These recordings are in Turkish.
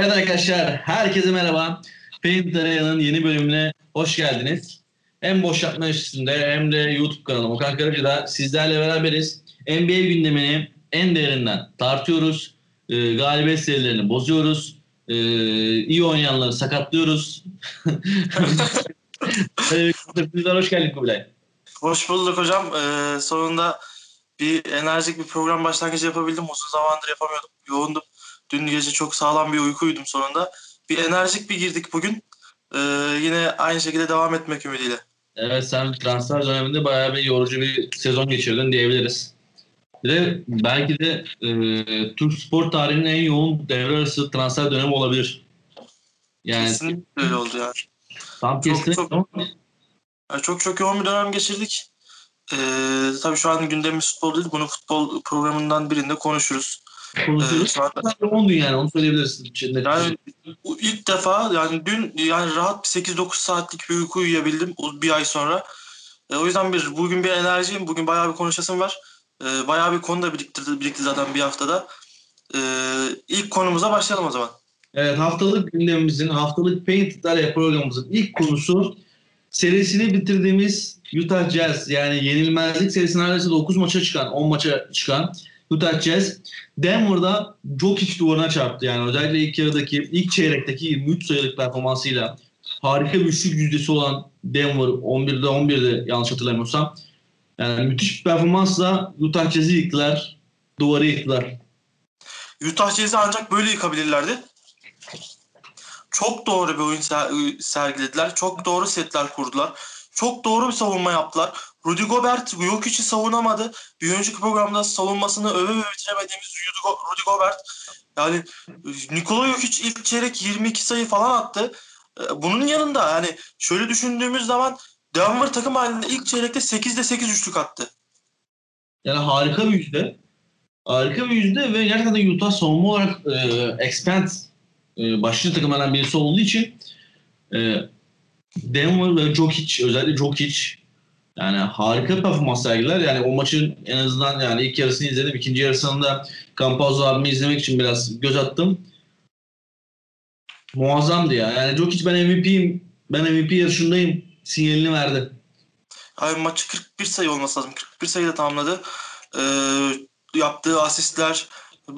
Evet arkadaşlar, herkese merhaba. Paint Arena'nın yeni bölümüne hoş geldiniz. Hem boş yapma üstünde hem de YouTube kanalım Okan Karaca'da sizlerle beraberiz. NBA gündemini en derinden tartıyoruz. Ee, galibiyet serilerini bozuyoruz. Ee, iyi oynayanları sakatlıyoruz. Sizler hoş geldin Kubilay. Hoş bulduk hocam. Ee, sonunda bir enerjik bir program başlangıcı yapabildim. Uzun zamandır yapamıyordum. Yoğundum. Dün gece çok sağlam bir uyku uyudum sonunda. Bir enerjik bir girdik bugün. Ee, yine aynı şekilde devam etmek ümidiyle. Evet sen transfer döneminde bayağı bir yorucu bir sezon geçirdin diyebiliriz. Bir de belki de e, Türk spor tarihinin en yoğun devre arası transfer dönemi olabilir. Yani Kesinlikle öyle oldu yani. Tam çok, çok, yani çok çok yoğun bir dönem geçirdik. Ee, tabii şu an gündemimiz futbol değil. Bunu futbol programından birinde konuşuruz. Konuşuyoruz. Ee, anda, yoğundun yani onu söyleyebilirsin. Şimdi. Yani ilk defa yani dün yani rahat bir 8-9 saatlik bir uyku uyuyabildim bir ay sonra. E, o yüzden bir bugün bir enerjiyim. Bugün bayağı bir konuşasım var. E, bayağı bir konu da biriktirdi, birikti zaten bir haftada. E, ilk konumuza başlayalım o zaman. Evet haftalık gündemimizin, haftalık Paint İtalya programımızın ilk konusu serisini bitirdiğimiz Utah Jazz. Yani yenilmezlik serisinin neredeyse 9 maça çıkan, 10 maça çıkan Utah Jazz Denver'da Jokic duvarına çarptı. Yani özellikle ilk yarıdaki, ilk çeyrekteki 23 sayılık performansıyla harika bir üçlük yüzdesi olan Denver 11'de 11'de yanlış hatırlamıyorsam. Yani müthiş bir performansla Utah Jazz'i yıktılar. Duvarı yıktılar. Utah Jazz'i ancak böyle yıkabilirlerdi. Çok doğru bir oyun sergilediler. Çok doğru setler kurdular. Çok doğru bir savunma yaptılar. Rudy Gobert Jokic'i savunamadı. Bir önceki programda savunmasını öve öve bitiremediğimiz Rudy Gobert. Yani Nikola Jokic ilk çeyrek 22 sayı falan attı. Ee, bunun yanında yani şöyle düşündüğümüz zaman Denver takım halinde ilk çeyrekte 8'de 8 üçlük attı. Yani harika bir yüzde. Harika bir yüzde ve gerçekten Utah savunma olarak e, expand e, başlıca takımlardan birisi olduğu için e, Denver ve Jokic özellikle Jokic yani harika performans sergiler. Yani o maçın en azından yani ilk yarısını izledim. ikinci yarısını da Campazzo abimi izlemek için biraz göz attım. Muazzamdı ya. Yani Jokic ben MVP'yim. Ben MVP yarışındayım. Sinyalini verdi. Abi maçı 41 sayı olması lazım. 41 sayıda tamamladı. Ee, yaptığı asistler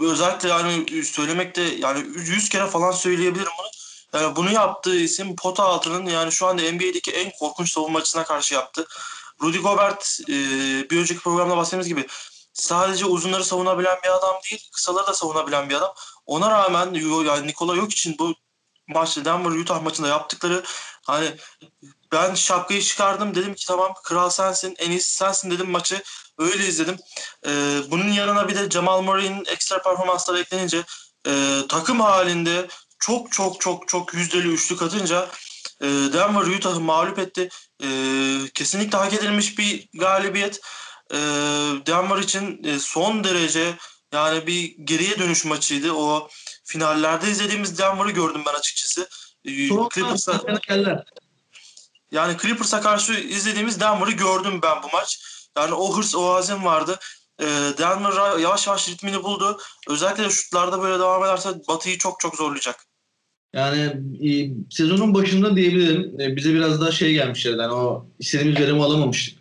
özellikle yani söylemekte yani 100 kere falan söyleyebilirim bunu. Yani bunu yaptığı isim pota altının yani şu anda NBA'deki en korkunç savunmacısına karşı yaptı. Rudy Gobert e, bir önceki programda bahsettiğimiz gibi sadece uzunları savunabilen bir adam değil, kısaları da savunabilen bir adam. Ona rağmen yani Nikola yok için bu maçta Denver Utah maçında yaptıkları hani ben şapkayı çıkardım dedim ki tamam kral sensin en iyisi sensin dedim maçı öyle izledim. Ee, bunun yanına bir de Jamal Murray'in ekstra performansları eklenince e, takım halinde çok çok çok çok yüzdeli üçlük atınca e, Denver Utah'ı mağlup etti. E, kesinlikle hak edilmiş bir galibiyet. E, Denver için e, son derece yani bir geriye dönüş maçıydı. O finallerde izlediğimiz Denver'ı gördüm ben açıkçası. E, Clippers'a yani Clippers'a karşı izlediğimiz Denver'ı gördüm ben bu maç. Yani o hırs, o azim vardı. Denver yavaş yavaş ritmini buldu. Özellikle şutlarda böyle devam ederse Batı'yı çok çok zorlayacak. Yani e, sezonun başında diyebilirim e, bize biraz daha şey gelmişler. Yani o istediğimiz verimi alamamıştık.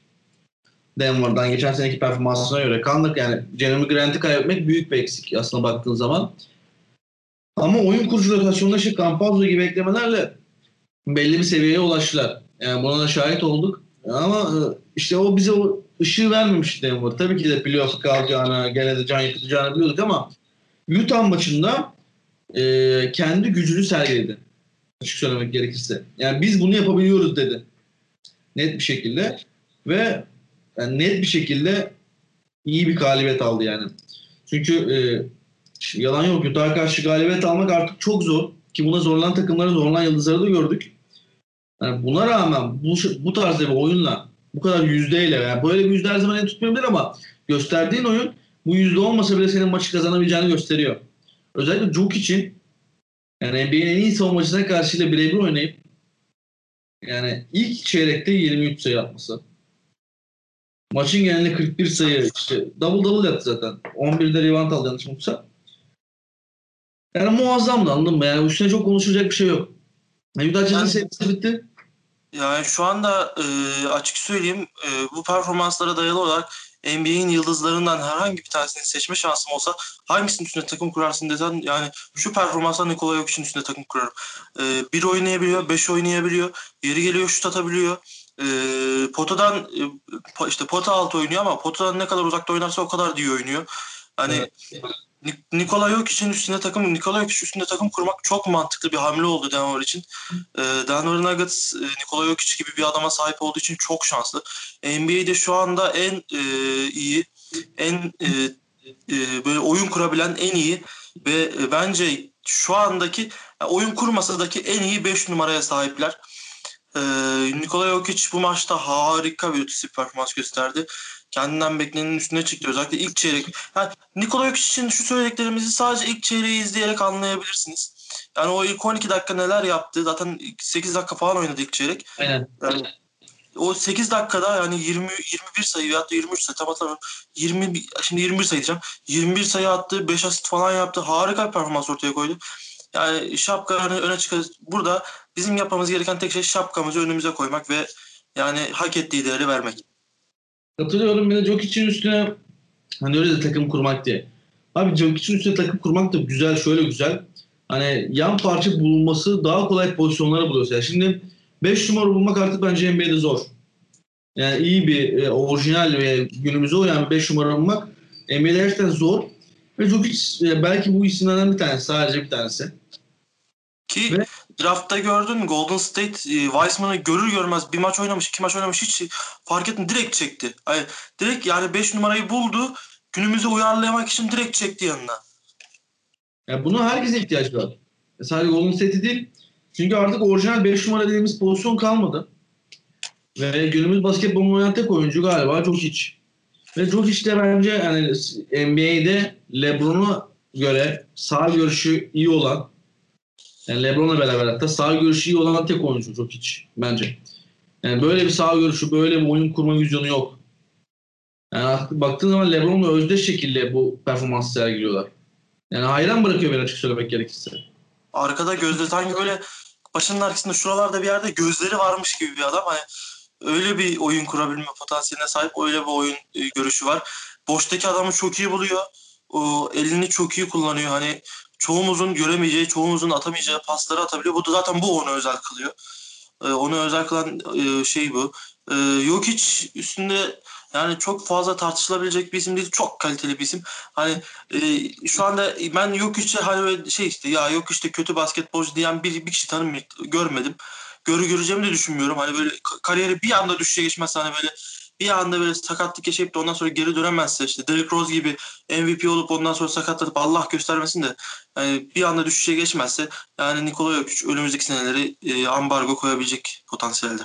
Denver'dan geçen seneki performansına göre kandık yani Jeremy Grant'i kaybetmek büyük bir eksik aslında baktığın zaman. Ama oyun kurucu rotasyonunda işte Campazzo gibi eklemelerle belli bir seviyeye ulaştılar. Yani buna da şahit olduk. Ama e, işte o bize o ışığı vermemişti Denver. Tabii ki de playoff kalacağını, gene de can yakıtacağını biliyorduk ama Utah maçında e, kendi gücünü sergiledi. Açık söylemek gerekirse. Yani biz bunu yapabiliyoruz dedi. Net bir şekilde. Ve yani net bir şekilde iyi bir galibiyet aldı yani. Çünkü e, yalan yok. Utah'a karşı galibiyet almak artık çok zor. Ki buna zorlanan takımları, zorlanan yıldızları da gördük. Yani buna rağmen bu, bu tarzda bir oyunla bu kadar yüzdeyle yani böyle bir yüzde her zaman en tutmayabilir ama gösterdiğin oyun bu yüzde olmasa bile senin maçı kazanabileceğini gösteriyor özellikle Joke için yani NBA'nin en iyi savunmacısına karşıyla birebir oynayıp yani ilk çeyrekte 23 sayı atması. Maçın genelinde 41 sayı işte double double yaptı zaten. 11'de rebound aldı yanlış mutsa. Yani muazzamdı anladın mı? Yani üstüne çok konuşulacak bir şey yok. Yani Utah Yani- serisi bitti. Yani şu anda e, açık söyleyeyim e, bu performanslara dayalı olarak NBA'in yıldızlarından herhangi bir tanesini seçme şansım olsa hangisinin üstüne takım kurarsın desen yani şu performansla Nikola Jokic'in üstüne takım kurarım. E, bir oynayabiliyor, beş oynayabiliyor, yeri geliyor şut atabiliyor. E, potadan e, işte pota altı oynuyor ama potadan ne kadar uzakta oynarsa o kadar diye oynuyor. Hani Ni- Nikola Jokic'in üstüne takım Nikola Jokic üstünde takım kurmak çok mantıklı bir hamle oldu Denver için. Ee, Denver Nuggets e, Nikola Jokic gibi bir adama sahip olduğu için çok şanslı. NBA'de şu anda en e, iyi, en e, e, böyle oyun kurabilen en iyi ve e, bence şu andaki oyun kurmasadaki en iyi 5 numaraya sahipler. Ee, Nikola Jokic bu maçta harika bir ötesi bir performans gösterdi. Kendinden beklenenin üstüne çıktı. Özellikle ilk çeyrek. Yani Nikola Jokic için şu söylediklerimizi sadece ilk çeyreği izleyerek anlayabilirsiniz. Yani o ilk 12 dakika neler yaptı. Zaten ilk 8 dakika falan oynadı ilk çeyrek. Aynen. Yani o 8 dakikada yani 20 21 sayı hatta 23 sayı tam hatırlamıyorum. 20 şimdi 21 sayı diyeceğim. 21 sayı attı, 5 asist falan yaptı. Harika bir performans ortaya koydu. Yani şapkalarını öne çıkar. Burada bizim yapmamız gereken tek şey şapkamızı önümüze koymak ve yani hak ettiği değeri vermek. Katılıyorum. Bir de Jokic'in üstüne hani öyle de takım kurmak diye. Abi Jokic'in üstüne takım kurmak da güzel. Şöyle güzel. Hani yan parça bulunması daha kolay pozisyonlara buluyorsun. Yani şimdi 5 numara bulmak artık bence NBA'de zor. Yani iyi bir e, orijinal ve günümüze uyan 5 numara bulmak NBA'de gerçekten zor. Ve Jokic e, belki bu isimlerden bir tanesi. Sadece bir tanesi. Ki Ve- draftta gördün Golden State e, Wiseman'ı görür görmez bir maç oynamış, iki maç oynamış hiç fark etmedi. Direkt çekti. Yani direkt yani 5 numarayı buldu. Günümüze uyarlamak için direkt çekti yanına. Yani buna herkese ihtiyaç var. E, Sadece Golden State'i değil. Çünkü artık orijinal 5 numara dediğimiz pozisyon kalmadı. Ve günümüz basketbolunu oynayan tek oyuncu galiba Jokic. Ve Jokic de bence yani NBA'de LeBron'a göre sağ görüşü iyi olan yani LeBron'la beraber hatta sağ görüşü iyi olan tek oyuncu Jokic bence. Yani böyle bir sağ görüşü, böyle bir oyun kurma vizyonu yok. Yani baktığın zaman LeBron'la özdeş şekilde bu performansı sergiliyorlar. Yani hayran bırakıyor beni açık söylemek gerekirse. Arkada gözleri sanki böyle başının arkasında şuralarda bir yerde gözleri varmış gibi bir adam. Hani öyle bir oyun kurabilme potansiyeline sahip öyle bir oyun e, görüşü var. Boştaki adamı çok iyi buluyor. O elini çok iyi kullanıyor. Hani çoğumuzun göremeyeceği, çoğumuzun atamayacağı pasları atabiliyor. Bu da zaten bu onu özel kılıyor. E, onu özel kılan e, şey bu. E, Jokic üstünde yani çok fazla tartışılabilecek bir isim değil. Çok kaliteli bir isim. Hani e, şu anda ben Jokic'e hani şey işte ya yok işte kötü basketbolcu diyen bir, bir kişi tanım görmedim. Görü göreceğimi de düşünmüyorum. Hani böyle ka- kariyeri bir anda düşüşe geçmezse hani böyle bir anda böyle sakatlık yaşayıp da ondan sonra geri dönemezse işte Derrick Rose gibi MVP olup ondan sonra sakatlanıp Allah göstermesin de yani bir anda düşüşe geçmezse yani Nikola Jokic önümüzdeki seneleri e, ambargo koyabilecek potansiyelde.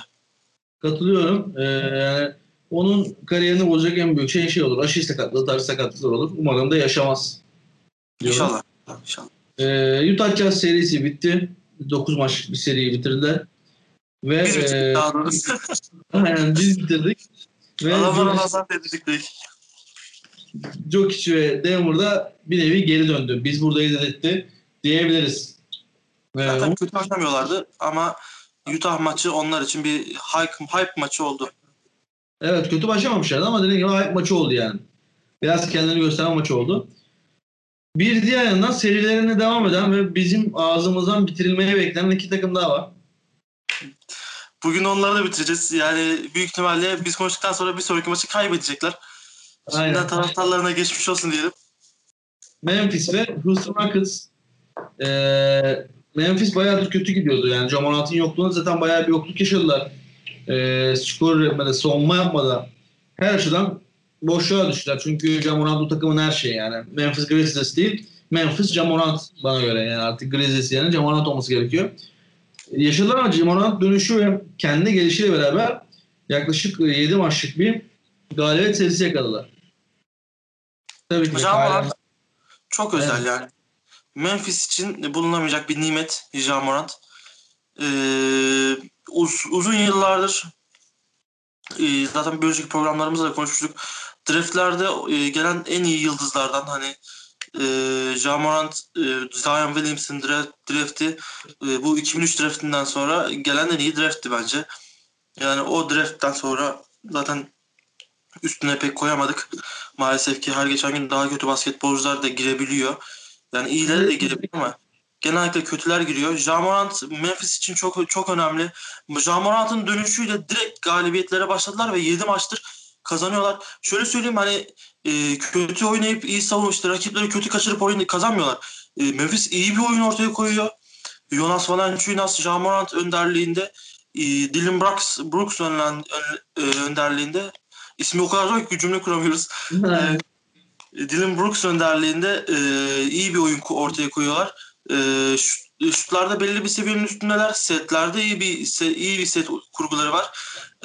Katılıyorum. Ee, yani onun kariyerini bozacak en büyük şey şey olur. Aşı sakatlığı, tarz sakatlıklar olur. Umarım da yaşamaz. diyorum. İnşallah. İnşallah. Ee, Utah Jazz serisi bitti. 9 maç bir seriyi bitirdiler. Ve Biz e, bitirdik doğrusu. aynen biz bitirdik. Ve nazar dedik dedik. Jokic ve Denver'da bir nevi geri döndü. Biz buradayız etti diyebiliriz. Ee, Zaten kötü oynamıyorlardı ama Utah maçı onlar için bir hype, hype maçı oldu. Evet kötü başlamamışlardı ama dediğim gibi hype maçı oldu yani. Biraz kendini gösteren maçı oldu. Bir diğer yandan serilerine devam eden ve bizim ağzımızdan bitirilmeye beklenen iki takım daha var. Bugün onları da bitireceğiz. Yani büyük ihtimalle biz konuştuktan sonra bir sonraki maçı kaybedecekler. Aynen. Şimdiden taraftarlarına geçmiş olsun diyelim. Memphis ve Houston Rockets. Ee, Memphis bayağıdır kötü gidiyordu. Yani Jamoran'ın yokluğunda zaten bayağı bir yokluk yaşadılar. Ee, skor üretmede, savunma yapmada her açıdan boşluğa düştüler. Çünkü Jamorant bu takımın her şeyi yani. Memphis Grizzlies değil, Memphis Jamorant bana göre yani artık Grizzlies yani Jamorant olması gerekiyor. Yaşadılar ama Jamorant dönüşü ve kendi gelişiyle beraber yaklaşık 7 maçlık bir galibiyet serisi yakaladılar. Tabii ki. Jamorant çok özel yani. Memphis için bulunamayacak bir nimet Jamorant. Ee, uz- uzun yıllardır e, zaten bir önceki programlarımızda da konuşmuştuk. Draftlerde e, gelen en iyi yıldızlardan hani e, Jamorant, e, Zion Williamson draft, draft'i e, bu 2003 draftinden sonra gelen en iyi draftti bence. Yani o draft'ten sonra zaten üstüne pek koyamadık. Maalesef ki her geçen gün daha kötü basketbolcular da girebiliyor. Yani iyileri de girebiliyor ama genellikle kötüler giriyor. Jamorant Memphis için çok çok önemli. Jamorant'ın dönüşüyle direkt galibiyetlere başladılar ve 7 maçtır kazanıyorlar. Şöyle söyleyeyim hani e, kötü oynayıp iyi işte rakipleri kötü kaçırıp oyunu kazanmıyorlar. E, Memphis iyi bir oyun ortaya koyuyor. Jonas Valanciunas, Jamorant önderliğinde e, Dylan Brooks, Brooks önlen, ön, e, önderliğinde ismi o kadar zor ki cümle kuramıyoruz. e, Dylan Brooks önderliğinde e, iyi bir oyun ortaya koyuyorlar. E, şutlarda belli bir seviyenin üstündeler. Setlerde iyi bir iyi bir set kurguları var.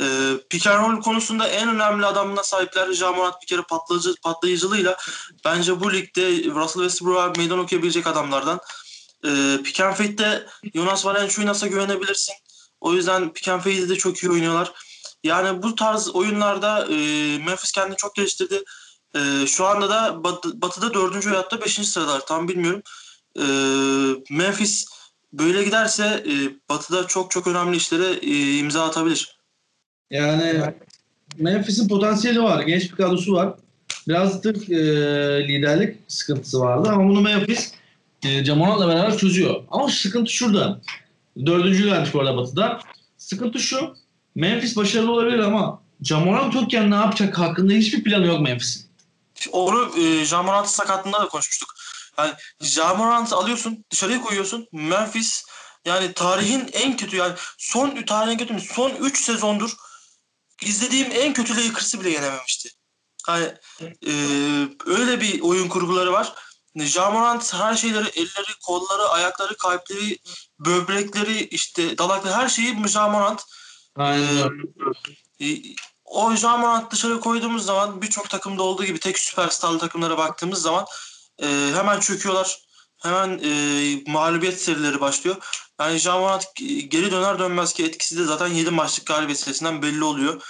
E, pick and roll konusunda en önemli adamına sahipler. Jamorant bir kere patlayıcı, patlayıcılığıyla bence bu ligde Russell Westbrook'a meydan okuyabilecek adamlardan. E, pick and fade'de Jonas Valanciunas'a güvenebilirsin. O yüzden pick and fade'de de çok iyi oynuyorlar. Yani bu tarz oyunlarda e, Memphis kendini çok geliştirdi. E, şu anda da batı, Batı'da dördüncü da beşinci sıradalar. Tam bilmiyorum. E, Memphis böyle giderse e, Batı'da çok çok önemli işlere e, imza atabilir. Yani Memphis'in potansiyeli var. Genç bir kadrosu var. Biraz da e, liderlik sıkıntısı vardı ama bunu Memphis e, Jamoran'la beraber çözüyor. Ama sıkıntı şurada. Dördüncü gelmiş bu arada Batı'da. Sıkıntı şu. Memphis başarılı olabilir ama Jamoran yokken ne yapacak hakkında hiçbir planı yok Memphis'in. Onu e, Jamorant sakatlığında da konuşmuştuk. Yani Jamorant'ı alıyorsun, dışarıya koyuyorsun. Memphis yani tarihin en kötü yani son tarihin kötü mü? Son 3 sezondur izlediğim en kötü Lakers'ı bile yenememişti. Yani e, öyle bir oyun kurguları var. Jamorant her şeyleri, elleri, kolları, ayakları, kalpleri, böbrekleri, işte dalakları her şeyi Jamorant. Aynen. Ee, o Jamorant dışarı koyduğumuz zaman birçok takımda olduğu gibi tek süperstarlı takımlara baktığımız zaman e, hemen çöküyorlar. Hemen e, mağlubiyet serileri başlıyor. Yani Jamorant geri döner dönmez ki etkisi de zaten 7 maçlık galibiyet serisinden belli oluyor.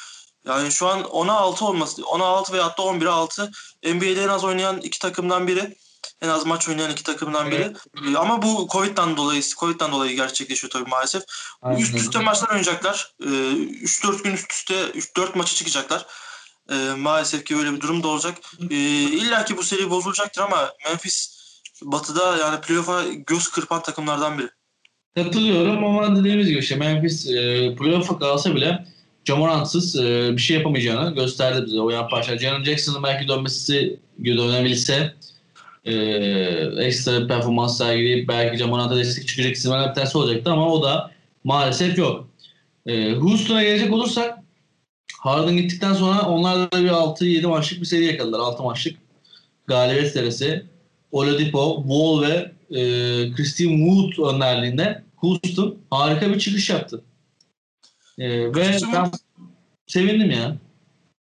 Yani şu an 10'a 6 olması, 10'a 6 veyahut da 11'e 6 NBA'de en az oynayan iki takımdan biri. En az maç oynayan iki takımdan biri. Evet. Ama bu Covid'den dolayı Covid'den dolayı gerçekleşiyor tabii maalesef. Aynen. Üst üste maçlar oynayacaklar. 3-4 gün üst üste 3-4 maçı çıkacaklar. Maalesef ki böyle bir durum da olacak. İlla ki bu seri bozulacaktır ama Memphis Batı'da yani playoff'a göz kırpan takımlardan biri. Katılıyorum ama dediğimiz gibi işte Memphis e, playoff'a kalsa bile Jamorantsız e, bir şey yapamayacağını gösterdi bize. O yan parça. Jaren Jackson'ın belki dönmesi dönebilse e, ekstra performans sergileyip belki Jamorant'a destek çıkacak isimler bir tersi olacaktı ama o da maalesef yok. E, Houston'a gelecek olursak Harden gittikten sonra onlar da bir 6-7 maçlık bir seri yakaladılar. 6 maçlık galibiyet serisi. Oladipo, Wall ve e, Christian Wood önderliğinde Houston harika bir çıkış yaptı. E, ve ben sevindim ya.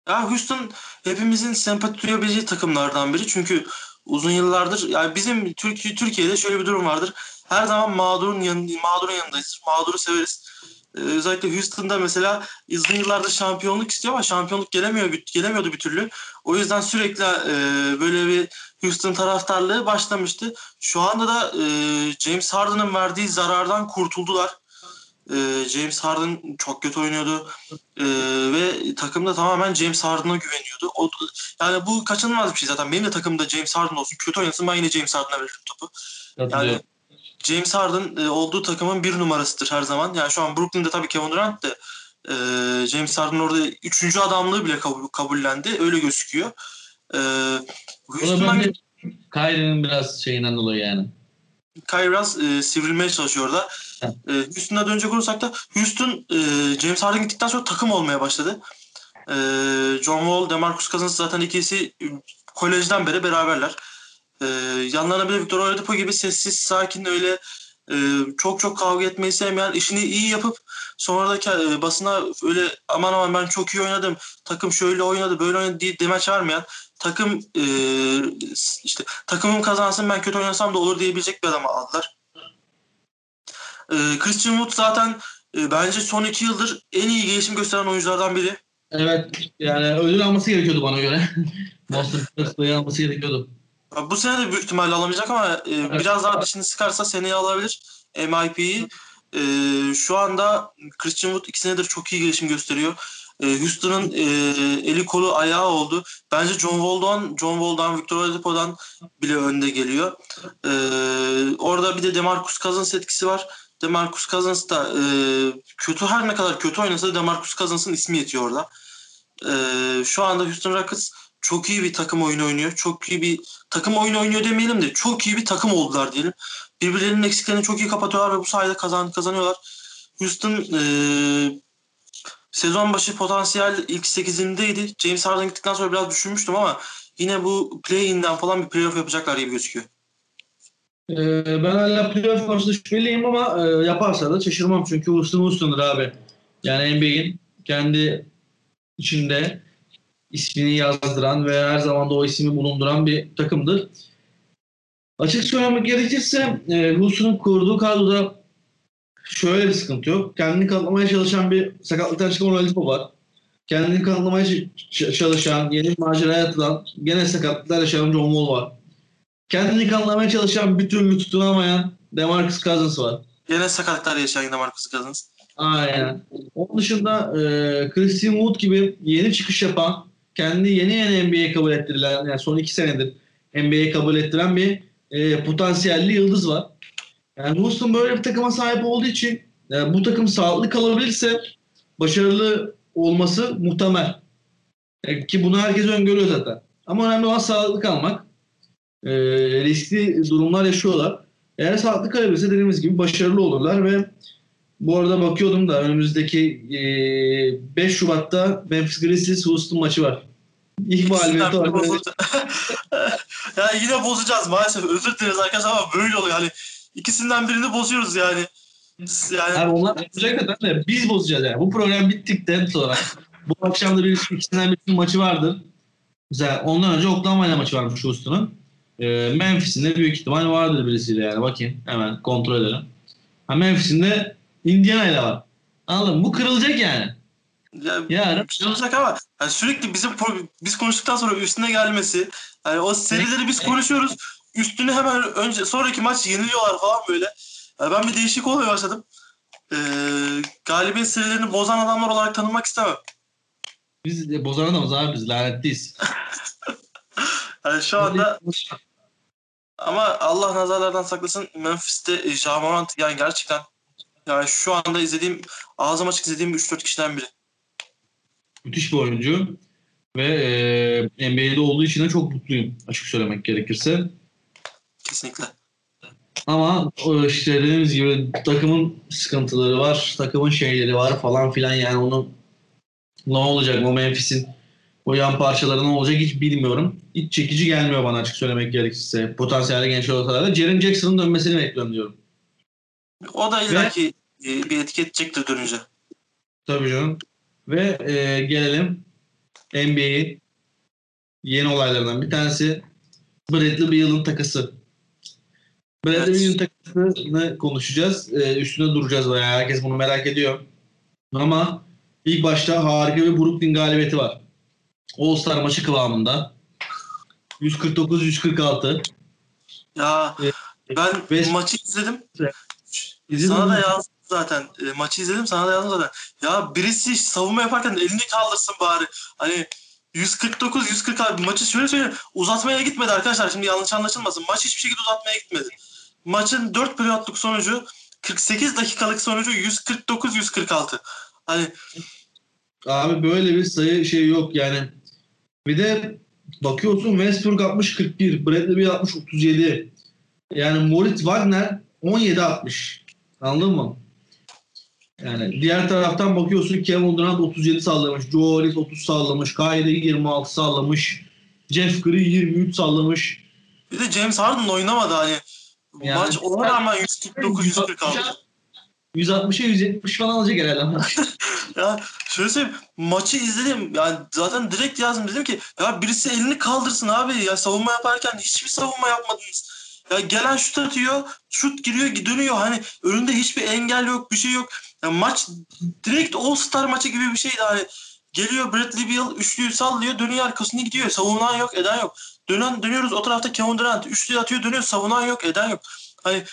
Ya Houston hepimizin sempati duyabileceği takımlardan biri. Çünkü uzun yıllardır yani bizim Türkiye Türkiye'de şöyle bir durum vardır. Her zaman mağdurun yanında mağdurun yanındayız. Mağduru severiz. Ee, özellikle Houston'da mesela uzun yıllardır şampiyonluk istiyor ama şampiyonluk gelemiyor gelemiyordu bir türlü. O yüzden sürekli e, böyle bir Houston taraftarlığı başlamıştı. Şu anda da e, James Harden'ın verdiği zarardan kurtuldular. E, James Harden çok kötü oynuyordu e, ve takımda tamamen James Harden'a güveniyordu. O, yani bu kaçınılmaz bir şey zaten. Benim de takımda James Harden olsun. Kötü oynasın ben yine James Harden'a veririm topu. Yani James Harden e, olduğu takımın bir numarasıdır her zaman. Yani şu an Brooklyn'de tabii Kevin Durant de e, James Harden orada üçüncü adamlığı bile kabul, kabullendi. Öyle gözüküyor. E, Houston'dan... Kyrie'nin biraz şeyinden dolayı yani. Kyrie biraz e, sivrilmeye çalışıyor orada. E, Houston'a dönecek olursak da Houston e, James Harden gittikten sonra takım olmaya başladı. E, John Wall, DeMarcus Cousins zaten ikisi kolejden beri beraberler. E, yanlarına bir Victor Oladipo gibi sessiz, sakin öyle e, çok çok kavga etmeyi sevmeyen, işini iyi yapıp sonra da e, basına öyle aman aman ben çok iyi oynadım, takım şöyle oynadı, böyle oynadı diye demeç vermeyen, takım e, işte takımım kazansın ben kötü oynasam da olur diyebilecek bir adamı aldılar. E, Christian Wood zaten e, bence son iki yıldır en iyi gelişim gösteren oyunculardan biri. Evet yani ödül alması gerekiyordu bana göre. Boston Celtics'ı alması gerekiyordu. Bu sene de büyük ihtimalle alamayacak ama e, Evet. biraz daha dişini sıkarsa seneye alabilir MIP'yi. E, şu anda Christian Wood iki senedir çok iyi gelişim gösteriyor. E, Houston'ın e, eli kolu ayağı oldu. Bence John Wall'dan, John Wall'dan, Victor Oladipo'dan bile önde geliyor. E, orada bir de DeMarcus Cousins etkisi var. DeMarcus Cousins da e, kötü her ne kadar kötü oynasa DeMarcus Cousins'ın ismi yetiyor orada. E, şu anda Houston Rockets çok iyi bir takım oyunu oynuyor. Çok iyi bir takım oyunu oynuyor demeyelim de çok iyi bir takım oldular diyelim. Birbirlerinin eksiklerini çok iyi kapatıyorlar ve bu sayede kazan, kazanıyorlar. Houston e, sezon başı potansiyel ilk 8'indeydi. James Harden gittikten sonra biraz düşünmüştüm ama yine bu play-in'den falan bir playoff yapacaklar gibi gözüküyor. Ben hala playoff konusunda şüpheliyim ama yaparsa da şaşırmam çünkü Houston Houston'dır abi. Yani NBA'in kendi içinde ismini yazdıran ve her zaman da o ismi bulunduran bir takımdır. Açık söylemek gerekirse e, Houston'un kurduğu kadroda şöyle bir sıkıntı yok. Kendini kanıtlamaya çalışan bir sakatlıktan çıkan Oladipo var. Kendini kanıtlamaya çalışan, yeni bir maceraya atılan, gene sakatlıklar yaşayan John Wall var. Kendini kanıtlamaya çalışan, bir türlü tutunamayan DeMarcus Cousins var. Yine sakatlıklar yaşayan yine Marcus Cousins. Aynen. Onun dışında e, Christian Wood gibi yeni çıkış yapan, kendi yeni yeni NBA'ye kabul ettirilen, yani son iki senedir NBA'ye kabul ettiren bir e, potansiyelli yıldız var. Yani Houston böyle bir takıma sahip olduğu için e, bu takım sağlıklı kalabilirse başarılı olması muhtemel. E, ki bunu herkes öngörüyor zaten. Ama önemli olan sağlıklı kalmak. E, riskli durumlar yaşıyorlar. Eğer sağlıklı kalabilirse dediğimiz gibi başarılı olurlar ve bu arada bakıyordum da önümüzdeki e, 5 Şubat'ta Memphis Grizzlies Houston maçı var. İlk mağlubiyeti var. yani yine bozacağız maalesef. Özür dileriz arkadaşlar ama böyle oluyor. Hani ikisinden birini bozuyoruz yani. Yani Abi onlar bozacak de biz bozacağız yani. Bu program bittikten sonra bu akşam da bir ikisinden birinin maçı vardır. Mesela ondan önce Oklahoma ile maçı varmış Houston'un. E, Memphis'in de büyük ihtimal vardır birisiyle yani. Bakayım hemen kontrol edelim. Ha, Memphis'in de Indiana ile var. Anladın mı? Bu kırılacak yani. ya, Yarın şey olacak ama yani sürekli bizim biz konuştuktan sonra üstüne gelmesi yani o serileri biz konuşuyoruz üstüne hemen önce sonraki maç yeniliyorlar falan böyle. Yani ben bir değişik olmaya başladım. Ee, galibiyet serilerini bozan adamlar olarak tanınmak istemem. biz de bozan adamız abi biz lanetliyiz. Yani şu anda ama Allah nazarlardan saklasın Memphis'te e, Ja Morant yani gerçekten yani şu anda izlediğim ağzım açık izlediğim 3-4 kişiden biri. müthiş bir oyuncu ve e, NBA'de olduğu için de çok mutluyum açık söylemek gerekirse. Kesinlikle. Ama işte dediğimiz gibi takımın sıkıntıları var, takımın şeyleri var falan filan yani onun ne olacak o Memphis'in o yan parçaları ne olacak hiç bilmiyorum. Hiç çekici gelmiyor bana açık söylemek gerekirse. Potansiyelde genç olsalar da Jaren Jackson'ın dönmesini bekliyorum diyorum. O da illaki e, bir etki edecektir dönünce. Tabii canım. Ve e, gelelim NBA'yi yeni olaylarından bir tanesi Bradley Beal'ın takısı. Bradley Evet. Beal'ın takısını konuşacağız. E, üstüne duracağız bayağı. Herkes bunu merak ediyor. Ama ilk başta harika bir Brooklyn galibiyeti var. All-Star maçı kıvamında. 149-146. Ya Evet. ben Ve- maçı izledim. İzledin Sana mi? da yazdım zaten. E, maçı izledim sana da yazdım zaten. Ya birisi savunma yaparken elini kaldırsın bari. Hani 149 140 abi maçı şöyle söyleyeyim uzatmaya gitmedi arkadaşlar şimdi yanlış anlaşılmasın. Maç hiçbir şekilde uzatmaya gitmedi. Maçın 4 periyotluk sonucu 48 dakikalık sonucu 149 146. Hani Abi böyle bir sayı şey yok yani. Bir de bakıyorsun Westbrook 60 41, Bradley Beal 60 37. Yani Moritz Wagner 17 60. Anladın mı? Yani diğer taraftan bakıyorsun Kevin Durant 37 sallamış, Joe Harris 30 sallamış, Kyrie 26 sallamış, Jeff Green 23 sallamış. bir de James Harden oynamadı hani. Yani- Maç ona rağmen 149 146. 160'a 170 falan alacak herhalde. ama. Ya şöyle söyleyeyim maçı izledim yani zaten direkt yazdım dedim ki ya birisi elini kaldırsın abi ya savunma yaparken hiçbir savunma yapmadınız. Ya gelen şut atıyor şut giriyor dönüyor hani önünde hiçbir engel yok bir şey yok. Ya maç direkt All Star maçı gibi bir şeydi hani geliyor Bradley Beal üçlüyü sallıyor dönüyor arkasına gidiyor savunan yok eden yok. Dönen dönüyoruz o tarafta Kevin Durant üçlü atıyor dönüyor savunan yok eden yok. Hani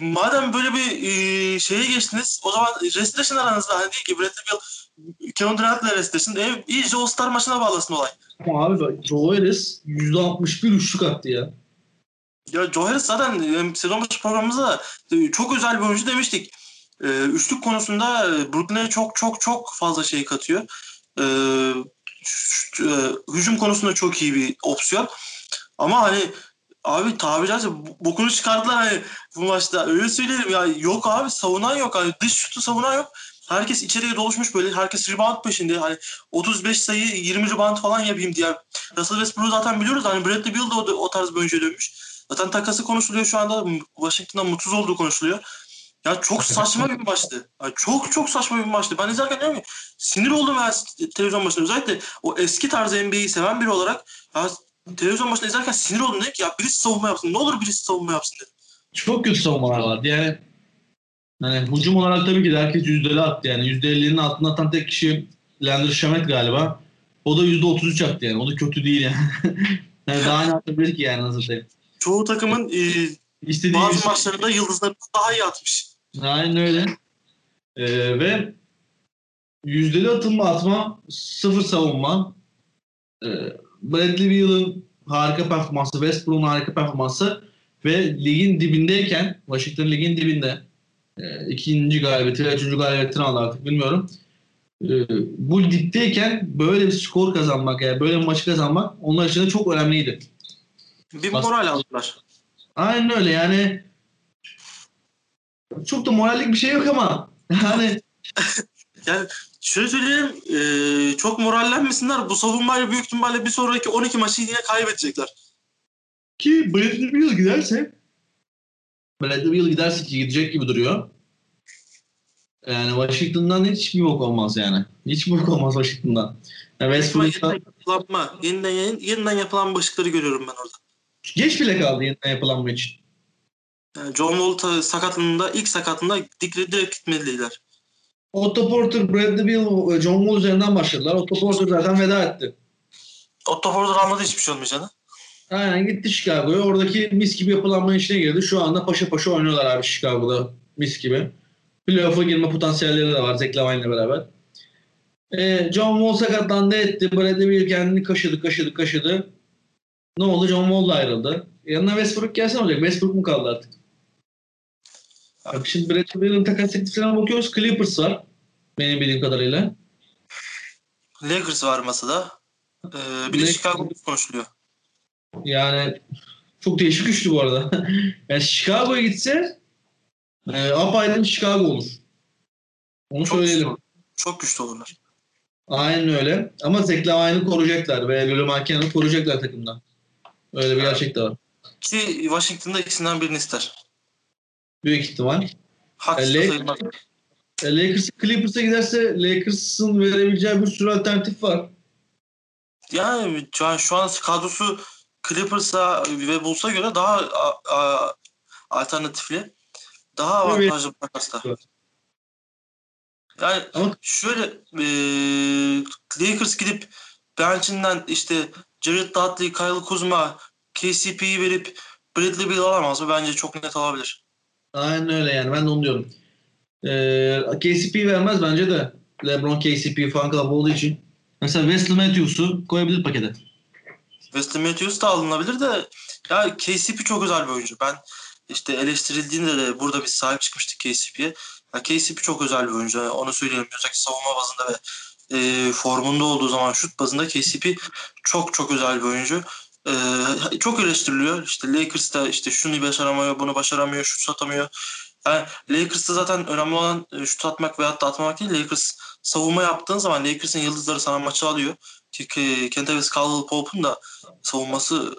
madem böyle bir e, şeye geçtiniz o zaman restleşin aranızda. Hani değil ki Bradley Beal Kevin Durant'la restleşin. E, iyice All-Star maçına bağlasın olay. Ama abi Joe Harris %61 üçlük attı ya. Ya Joe Harris zaten e, sezon başı programımızda e, çok özel bir oyuncu demiştik. E, üçlük konusunda Brooklyn'e çok çok çok fazla şey katıyor. Hücum konusunda çok iyi bir opsiyon. Ama hani abi tabiri caizse bokunu çıkardılar hani bu maçta. Öyle söyleyelim ya yok abi savunan yok. Hani dış şutu savunan yok. Herkes içeriye doluşmuş böyle. Herkes rebound peşinde. Hani 35 sayı 20 rebound falan yapayım diye. Russell Westbrook'u zaten biliyoruz. Hani Bradley Beal de o, o tarz bir oyuncuya dönmüş. Zaten takası konuşuluyor şu anda. Washington'dan mutsuz olduğu konuşuluyor. Ya çok saçma bir maçtı. Ya çok çok saçma bir maçtı. Ben izlerken diyorum ki sinir oldum ya televizyon başında. Özellikle o eski tarz NBA'yi seven biri olarak ya televizyon başında izlerken sinir oldum. Dedim ki ya birisi savunma yapsın. Ne olur birisi savunma yapsın dedim. Çok kötü savunmalar vardı. Yani hani hücum olarak tabii ki de herkes yüzdeli attı. Yani %50'nin altında atan tek kişi Leandro Shamet galiba. O da %33 attı yani. O da kötü değil yani. yani daha ne atabilir ki yani nasıl şey. Çoğu takımın e, İstediği bazı bir- maçlarında yıldızlarından daha iyi atmış. Aynen öyle. Ee, ve yüzdeli atılma atma, sıfır savunma. Ee, Bradley Beal'ın harika performansı, Westbrook'un harika performansı ve ligin dibindeyken, Washington ligin dibinde e, ikinci galibiyeti ve üçüncü galibiyetini aldı artık bilmiyorum. Ee, bu dipteyken böyle bir skor kazanmak, yani böyle bir maçı kazanmak onlar için de çok önemliydi. Bir Bas- moral aldılar. Aynen öyle yani çok da morallik bir şey yok ama yani Yani şöyle söyleyeyim e, çok morallenmesinler. Bu savunmayla büyük ihtimalle bir sonraki 12 maçı yine kaybedecekler. Ki Bradley Beal giderse Bradley Beal giderse ki gidecek gibi duruyor. Yani Washington'dan hiç bir bok olmaz yani. Hiç bir bok olmaz Washington'dan. Yani Westbrook'ta Yeniden yapılanma, yeniden, yeniden yapılan başlıkları görüyorum ben orada. Geç bile kaldı yeniden yapılan maç. Yani John Wall sakatlığında, ilk sakatlığında dik- direkt gitmeliydiler. Otto Porter, Bradley Beal, John Wall üzerinden başladılar. Otto Porter zaten veda etti. Otto Porter anladı hiçbir şey olmayacağını. Aynen gitti Chicago'ya. Oradaki mis gibi yapılanma işine girdi. Şu anda paşa paşa oynuyorlar abi Chicago'da. Mis gibi. Playoff'a girme potansiyelleri de var Zach Lavine'le beraber. Ee, John Wall sakatlandı etti. Bradley Beal kendini kaşıdı kaşıdı kaşıdı. Ne oldu? John Wall da ayrıldı. Yanına Westbrook gelse ne olacak? Westbrook mu kaldı artık? Bak şimdi Bradley Beal'ın takas tekliflerine bakıyoruz. Clippers var. Benim bildiğim kadarıyla. Lakers var masada. Ee, bir de Chicago konuşuluyor. Yani çok değişik üçlü bu arada. yani Chicago'ya gitse e, apayrı bir Chicago olur. Onu Çok söyleyelim. güçlü, çok güçlü olurlar. Aynen öyle. Ama Zach Lavine'ı koruyacaklar ve Lolo Mankian'ı koruyacaklar takımdan. Öyle bir gerçek de var. Ki Washington'da ikisinden birini ister. Büyük ihtimal. Haksız Lakers- sayılmaz. E, Lakers Clippers'a giderse Lakers'ın verebileceği bir sürü alternatif var. Yani şu an, şu an kadrosu Clippers'a ve Bulls'a göre daha a, a, alternatifli. Daha avantajlı bir takasta. Yani Ama- şöyle e, Lakers gidip bench'inden işte Jared Dudley, Kyle Kuzma, KCP'yi verip Bradley Beal alamaz mı? Bence çok net alabilir. Aynen öyle yani. Ben de onu diyorum. E, KCP vermez bence de. LeBron KCP falan club olduğu için. Mesela Wesley Matthews'u koyabilir pakete. Wesley Matthews da alınabilir de ya KCP çok özel bir oyuncu. Ben işte eleştirildiğinde de burada biz sahip çıkmıştık KCP'ye. KCP çok özel bir oyuncu. Onu söyleyelim. Özellikle savunma bazında ve e, formunda olduğu zaman şut bazında KCP çok çok özel bir oyuncu. E, çok eleştiriliyor. İşte Lakers'ta işte şunu başaramıyor, bunu başaramıyor, şut atamıyor. Yani Lakers'ta zaten önemli olan e, şut atmak veyahut da atmamak değil. Lakers savunma yaptığın zaman Lakers'ın yıldızları sana maçı alıyor. Çünkü Kentavious Caldwell Pope'un da savunması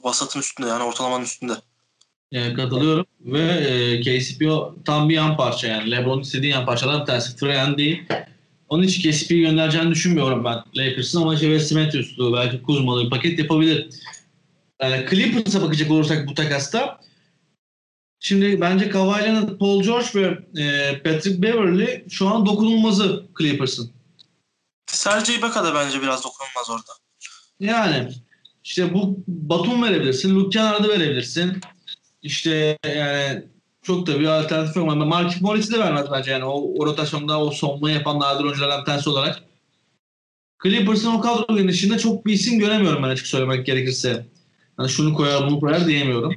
vasatın üstünde yani ortalamanın üstünde. Yani katılıyorum. Ve e, KCP tam bir yan parça yani. LeBron'un istediği yan parçalar bir tanesi. Trae değil. Onun için KCP'yi göndereceğini düşünmüyorum ben Lakers'ın ama işte Wesley Matthews'lu belki Kuzma'lı bir paket yapabilir. Yani Clippers'a bakacak olursak bu takasta şimdi bence Kawhi Leonard, Paul George ve e, Patrick Beverly şu an dokunulmazı Clippers'ın. Sergey Ibaka da bence biraz dokunulmaz orada. Yani işte bu Batum verebilirsin. Luke Kennard'ı verebilirsin. İşte yani çok da bir alternatif yok. Ama Markif Morris'i de vermez bence yani. O, o rotasyonda o savunmayı yapan nadir oyunculardan tanesi olarak. Clippers'ın o kadro genişliğinde çok bir isim göremiyorum ben açık söylemek gerekirse. Yani şunu koyar bunu koyar diyemiyorum.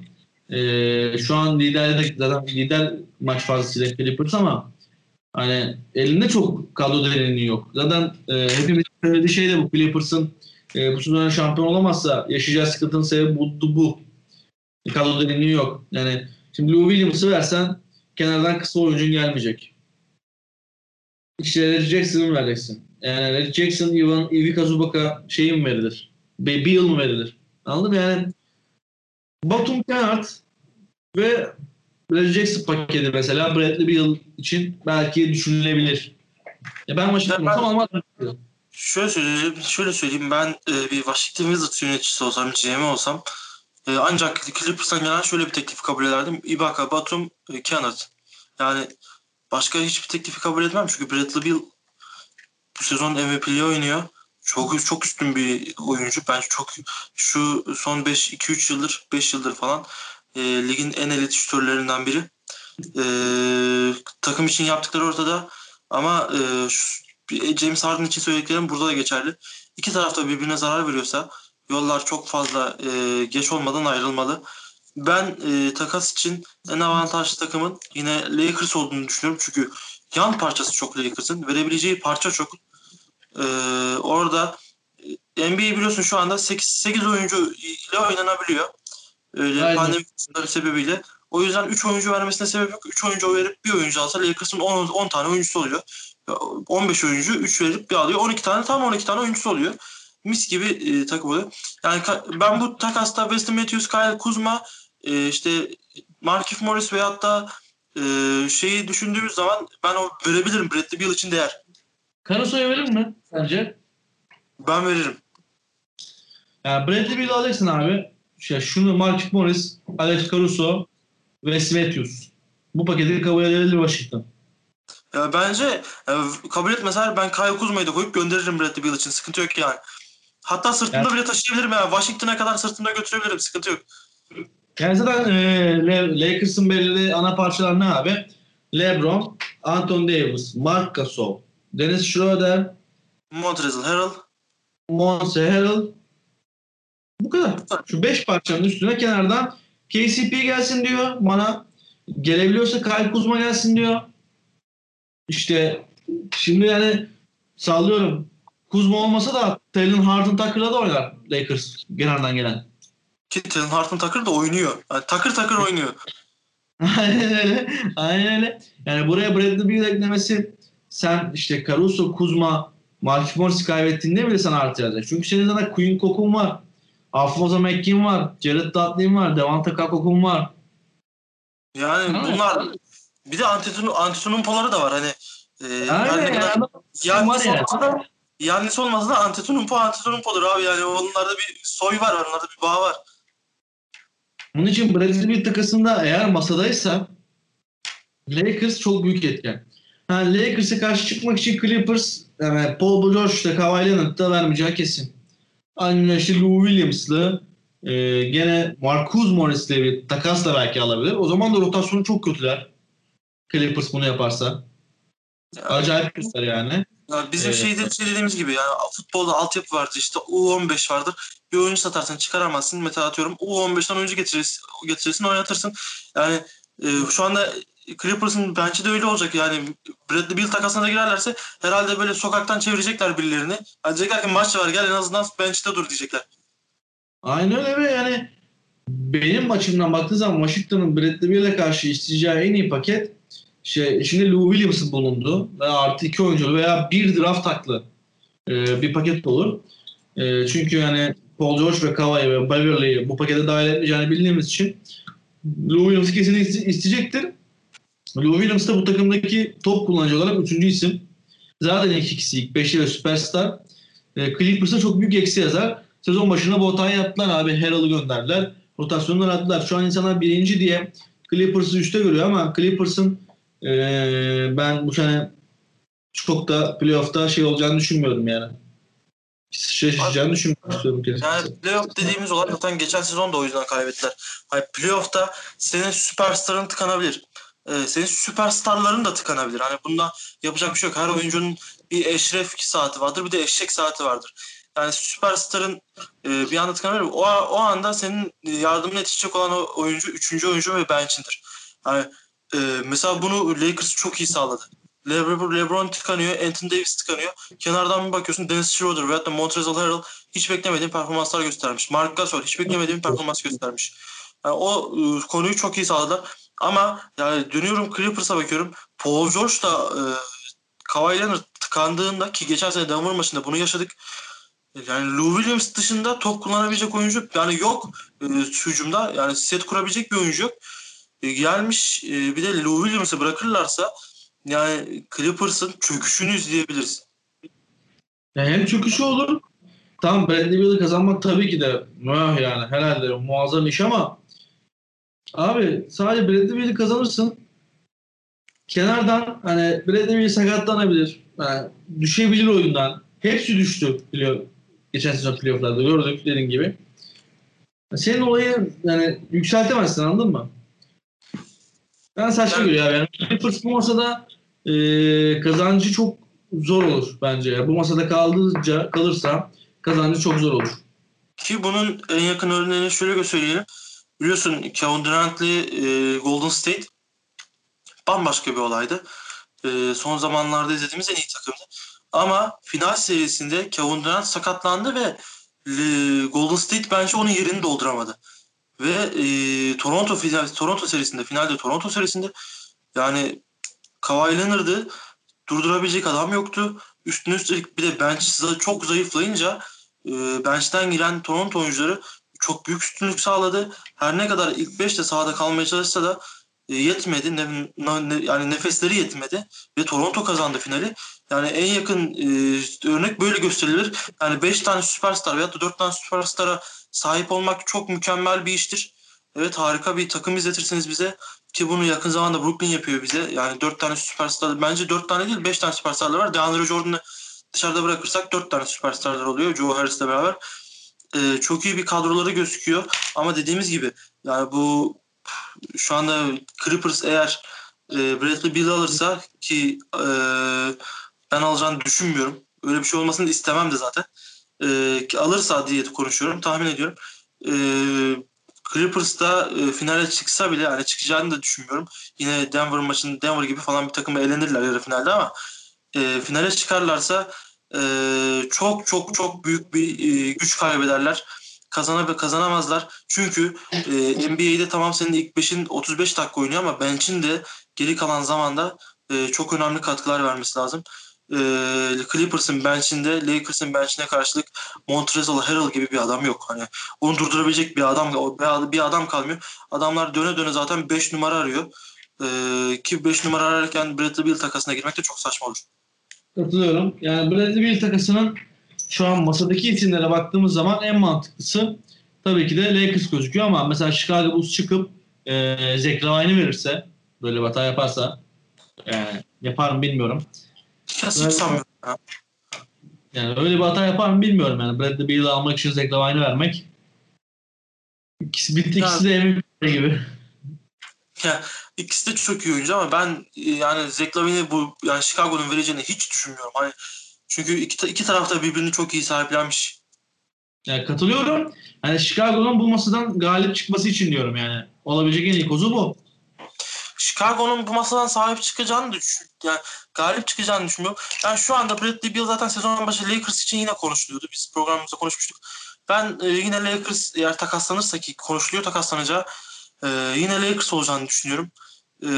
Ee, şu an liderde zaten lider maç fazlasıyla Clippers ama hani elinde çok kadro derinliği yok. Zaten e, hepimiz söylediği şey de bu Clippers'ın e, bu sezon şampiyon olamazsa yaşayacağı sıkıntının sebebi bu. bu. Kadro derinliği yok. Yani şimdi Lou Williams'ı versen kenardan kısa oyuncun gelmeyecek. İşte Reggie Jackson'ı mı vereceksin? Yani Reggie Jackson, Ivan, Ivica Zubac'a şey mi verilir? Bir, yıl mı verilir? Anladın mı? Yani Batum Kennard ve Reggie Jackson paketi mesela Bradley Beal için belki düşünülebilir. Ya ben Washington olsam almam. Şöyle söyleyeyim, şöyle söyleyeyim ben e, bir Washington Wizards yöneticisi olsam, GM olsam e, ancak Clippers'tan gelen şöyle bir teklif kabul ederdim. Ibaka, Batum, e, Kennard. Yani başka hiçbir teklifi kabul etmem çünkü Bradley Beal bu sezon MVP'liği oynuyor. Çok çok üstün bir oyuncu. Ben çok şu son 5 2 3 yıldır 5 yıldır falan e, ligin en elit şutörlerinden biri. E, takım için yaptıkları ortada ama e, şu- James Harden için söylediklerim burada da geçerli. İki taraf da birbirine zarar veriyorsa yollar çok fazla e, geç olmadan ayrılmalı. Ben e, takas için en avantajlı takımın yine Lakers olduğunu düşünüyorum. Çünkü yan parçası çok Lakers'ın. Verebileceği parça çok. E, orada e, NBA biliyorsun şu anda 8, 8 oyuncu ile oynanabiliyor. Öyle Aynen. pandemi sebebiyle. O yüzden 3 oyuncu vermesine sebep yok. 3 oyuncu verip bir oyuncu alsa Lakers'ın 10, 10 tane oyuncusu oluyor. 15 oyuncu 3 verip bir alıyor. 12 tane tam 12 tane oyuncusu oluyor. Mis gibi e, takım oluyor. Yani ben bu takasta Weston Matthews, Kyle Kuzma, e, işte Markif Morris veyahut da e, şeyi düşündüğümüz zaman ben o verebilirim. Bradley Beal için değer. Caruso'ya verir mi sence? Ben veririm. Yani Bradley Beal alacaksın abi. Şey, şunu Markif Morris, Alex Caruso ve Matthews. Bu paketi kabul edebilir Washington. Ya bence e, kabul etmeseler ben Kyle Kuzma'yı da koyup gönderirim Bradley Beal için. Sıkıntı yok yani. Hatta sırtımda Yani- bile taşıyabilirim yani. Washington'a kadar sırtımda götürebilirim. Sıkıntı yok. Yani zaten e, Lakers'ın belirli ana parçaları ne abi? LeBron, Anthony Davis, Marc Gasol, Dennis Schroeder, Montrezl Harrell. Monse Harrell. Bu kadar. Şu beş parçanın üstüne kenardan KCP gelsin diyor bana. Gelebiliyorsa Kyle Kuzma gelsin diyor. İşte şimdi yani sallıyorum. Kuzma olmasa da Taylor Harden Tucker'la da oynar Lakers kenardan gelen. Ki Taylor Horton Tucker da oynuyor. Yani takır takır oynuyor. Aynen öyle. Aynen öyle. Yani buraya Bradley Beal eklemesi sen işte Caruso, Kuzma, Markif Morris'i kaybettiğinde bile sana artı yazacak. Çünkü senin zaten Quinn Cook'un var. Alfonso McKinn var. Jared Dudley'in var. Devante Kakok'un var. Yani Aynen. bunlar bir de Antetokounmpo Antetokounmpo'ları da var hani. E, Aynen yani yani. Yani. da Yannis olmasa da Antetokounmpo Antetokounmpo'dur abi yani onlarda bir soy var onlarda bir bağ var. Onun için Bradley takasında eğer masadaysa Lakers çok büyük etken. Ha, Lakers'a karşı çıkmak için Clippers yani Paul George da Kawhi Leonard da vermeyeceği kesin. Aynı işte Lou Williams'lı e, gene Marcus Morris'le bir takasla belki alabilir. O zaman da rotasyonu çok kötüler. Clippers bunu yaparsa. Yani, Acayip kötüler yani. Yani bizim Ee, şeyde şey dediğimiz gibi yani futbolda altyapı vardır işte U15 vardır. Bir oyuncu satarsın çıkaramazsın. Mesela atıyorum U15'ten oyuncu getirirsin, getirirsin oynatırsın. Yani e, şu anda Clippers'ın bence de öyle olacak yani Bradley Beal takasına da girerlerse herhalde böyle sokaktan çevirecekler birilerini. Yani diyecekler ki maç var gel en azından bench'te dur diyecekler. Aynen öyle ve yani benim açımdan baktığı zaman Washington'ın Bradley Beal'e karşı isteyeceği en iyi paket şey, içinde Lou Williams'ın bulunduğu ve artı iki oyuncu veya bir draft haklı e, bir paket olur. E, çünkü yani Paul George ve Kawhi ve Beverly'yi bu pakete dahil etmeyeceğini bildiğimiz için Lou Williams iste- isteyecektir. Lou Williams da bu takımdaki top kullanıcı olarak üçüncü isim. Zaten ilk ikisi, ilk beşi ve süperstar. E, Clippers'a çok büyük eksi yazar. Sezon başında bu hatayı yaptılar abi. Harrell'ı gönderdiler. Rotasyonlar attılar. Şu an insanlar birinci diye Clippers'ı üstte görüyor ama Clippers'ın e, ben bu sene çok da playoff'ta şey olacağını düşünmüyorum yani. şaşıracağını düşünmüyorum. Yani playoff dediğimiz olay zaten geçen sezon da o yüzden kaybettiler. Hani playoff'ta senin süperstarın tıkanabilir. Ee, senin süperstarların da tıkanabilir. Hani bunda yapacak bir şey yok. Her oyuncunun bir eşref saati vardır bir de eşek saati vardır. Yani süperstarın e, bir anda tıkanabilir. O, o anda senin yardımına yetişecek olan o oyuncu üçüncü oyuncu ve bench'indir. Yani e, mesela bunu Lakers çok iyi sağladı. LeBron, LeBron tıkanıyor, Anthony Davis tıkanıyor. Kenardan bir bakıyorsun Dennis Schroeder veyahut da Montrezl Harrell hiç beklemediğim performanslar göstermiş. Mark Gasol hiç beklemediğim performans göstermiş. Yani o e, konuyu çok iyi sağladılar. Ama yani dönüyorum Clippers'a bakıyorum. Paul George da e, Kawhi Leonard tıkandığında ki geçen sene Denver maçında bunu yaşadık. Yani Lou Williams dışında top kullanabilecek oyuncu yani yok e, hücumda. Yani set kurabilecek bir oyuncu yok. E, gelmiş e, bir de Lou Williams'ı bırakırlarsa yani Clippers'ın çöküşünü izleyebiliriz. Yani hem çöküşü olur. Tamam Bradley Beal'ı kazanmak tabii ki de yani herhalde muazzam iş ama abi sadece Bradley Beal'ı kazanırsın. Kenardan hani Bradley Beal sakatlanabilir. Yani düşebilir oyundan. Hepsi düştü biliyor. Geçen sezon playofflarda gördük dediğin gibi. Senin olayı yani yükseltemezsin anladın mı? Ben saçma yani, görüyorum. Yani Clippers bu masada e, kazancı çok zor olur bence. Bu masada kaldıkça kalırsa kazancı çok zor olur. Ki bunun en yakın örneğini şöyle söyleyelim. Biliyorsun Kevin Durant'li e, Golden State bambaşka bir olaydı. E, son zamanlarda izlediğimiz en iyi takımdı. Ama final serisinde Kevin Durant sakatlandı ve e, Golden State bence onun yerini dolduramadı. Ve e, Toronto final, Toronto serisinde, finalde Toronto serisinde yani Kawhi Leonard'ı durdurabilecek adam yoktu. Üstüne üstelik bir de bench çok zayıflayınca e, bench'ten giren Toronto oyuncuları çok büyük üstünlük sağladı. Her ne kadar ilk 5'te sahada kalmaya çalışsa da e, yetmedi. Ne, ne, yani nefesleri yetmedi ve Toronto kazandı finali. Yani en yakın e, örnek böyle gösterilir. Yani 5 tane süperstar veya da 4 tane süperstara sahip olmak çok mükemmel bir iştir. Evet harika bir takım izletirsiniz bize. Ki bunu yakın zamanda Brooklyn yapıyor bize. Yani 4 tane süperstar, bence 4 tane değil 5 tane süperstarlar var. DeAndre Jordan'ı dışarıda bırakırsak 4 tane süperstarlar oluyor Joe Harris'le beraber. Ee, çok iyi bir kadroları gözüküyor. Ama dediğimiz gibi yani bu şu anda Clippers eğer e, Bradley Beal alırsa ki e, ben alacağını düşünmüyorum. Öyle bir şey olmasını istemem de zaten. E, alırsa diye konuşuyorum. Tahmin ediyorum. E, Clippers'da e, finale çıksa bile yani çıkacağını da düşünmüyorum. Yine Denver maçın Denver gibi falan bir takımı elenirler yarı finalde ama e, finale çıkarlarsa e, çok çok çok büyük bir e, güç kaybederler. Kazanab kazanamazlar. Çünkü e, NBA'de tamam senin ilk 5'in 35 dakika oynuyor ama bench'in de geri kalan zamanda e, çok önemli katkılar vermesi lazım e, Clippers'ın bench'inde Lakers'ın bench'ine karşılık Montrezl Harrell gibi bir adam yok. Hani onu durdurabilecek bir adam bir adam kalmıyor. Adamlar döne döne zaten 5 numara arıyor. E, ki 5 numara ararken Bradley Beal takasına girmek de çok saçma olur. Katılıyorum. Yani Bradley Beal takasının şu an masadaki isimlere baktığımız zaman en mantıklısı tabii ki de Lakers gözüküyor ama mesela Chicago Bulls çıkıp e, Zach verirse böyle bir hata yaparsa yani yapar mı bilmiyorum. Hiç sanmıyorum ya. Yani öyle bir hata yapar mı bilmiyorum yani. Bradley Beal'ı almak için Zach Lavine'i vermek. İkisi bitti ikisi de MVP gibi. Ya, ikisi de çok iyi oyuncu ama ben yani Zach Lavine'i bu yani Chicago'nun vereceğini hiç düşünmüyorum. Hani çünkü iki, iki taraf da birbirini çok iyi sahiplenmiş. Yani katılıyorum. Hani Chicago'nun bu masadan galip çıkması için diyorum yani. Olabilecek en iyi kozu bu. Chicago'nun bu masadan sahip çıkacağını düşün, yani galip çıkacağını düşünmüyorum. Yani şu anda Bradley Beal zaten sezonun başı Lakers için yine konuşuluyordu. Biz programımızda konuşmuştuk. Ben e, yine Lakers eğer takaslanırsa ki konuşuluyor takaslanacağı e, yine Lakers olacağını düşünüyorum. E,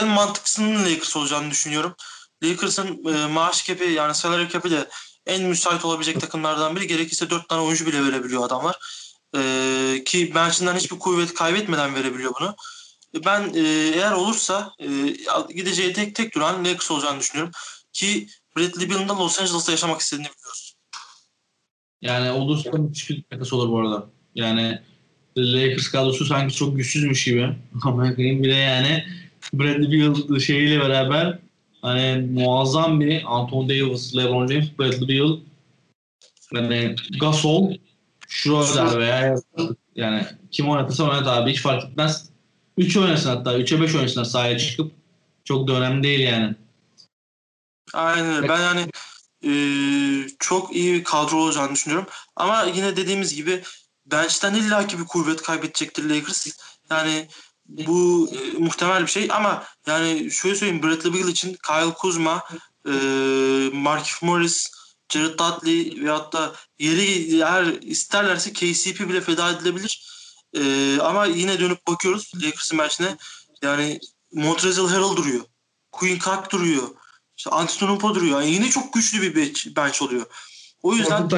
en mantıklısının Lakers olacağını düşünüyorum. Lakers'ın e, maaş kepi yani salary cap'i de en müsait olabilecek takımlardan biri. Gerekirse dört tane oyuncu bile verebiliyor adamlar. E, ki bench'inden hiçbir kuvvet kaybetmeden verebiliyor bunu. Ben e, eğer olursa e, gideceği tek tek duran Lakers olacağını düşünüyorum. Ki Bradley Beal'ın da Los Angeles'ta yaşamak istediğini biliyoruz. Yani olursa müthiş bir olur bu arada. Yani Lakers kadrosu sanki çok güçsüzmüş gibi. Ama bile yani Bradley Beal şeyiyle beraber hani muazzam bir Anthony Davis, LeBron James, Bradley Beal Yani Gasol, Schroeder veya yani kim oynatırsa oynat abi hiç fark etmez. 3 oynasın hatta 3'e 5 oynasın sahaya çıkıp çok da önemli değil yani. Aynen. Ben yani e, çok iyi bir kadro olacağını düşünüyorum. Ama yine dediğimiz gibi bench'ten illaki bir kuvvet kaybedecektir Lakers. Yani bu e, muhtemel bir şey ama yani şöyle söyleyeyim Bradley Beal için Kyle Kuzma, e, Markif Morris, Jared Dudley veyahut da yeri eğer isterlerse KCP bile feda edilebilir. E, ama yine dönüp bakıyoruz Lakers'ın bench'ine yani Montrezl Harrell duruyor. Quinn Cook duruyor. İşte Antetokounmpo duruyor. Yani yine çok güçlü bir bench, bench oluyor. O yüzden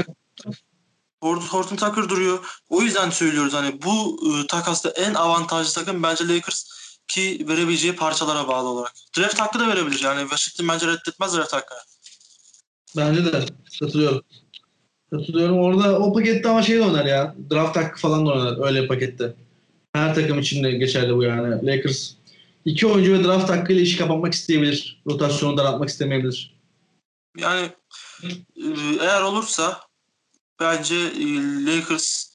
Horton, Horton Tucker duruyor. O yüzden söylüyoruz hani bu e, takasta en avantajlı takım bence Lakers ki verebileceği parçalara bağlı olarak. Draft hakkı da verebilir yani. Washington bence reddetmez draft hakkı. Bence de katılıyorum. Katılıyorum. Orada o pakette ama şey de oynar ya. Draft hakkı falan da oynar öyle pakette. Her takım için de geçerli bu yani. Lakers iki oyuncu ve draft hakkıyla işi kapatmak isteyebilir. Rotasyonu daraltmak istemeyebilir. Yani e, eğer olursa bence e, Lakers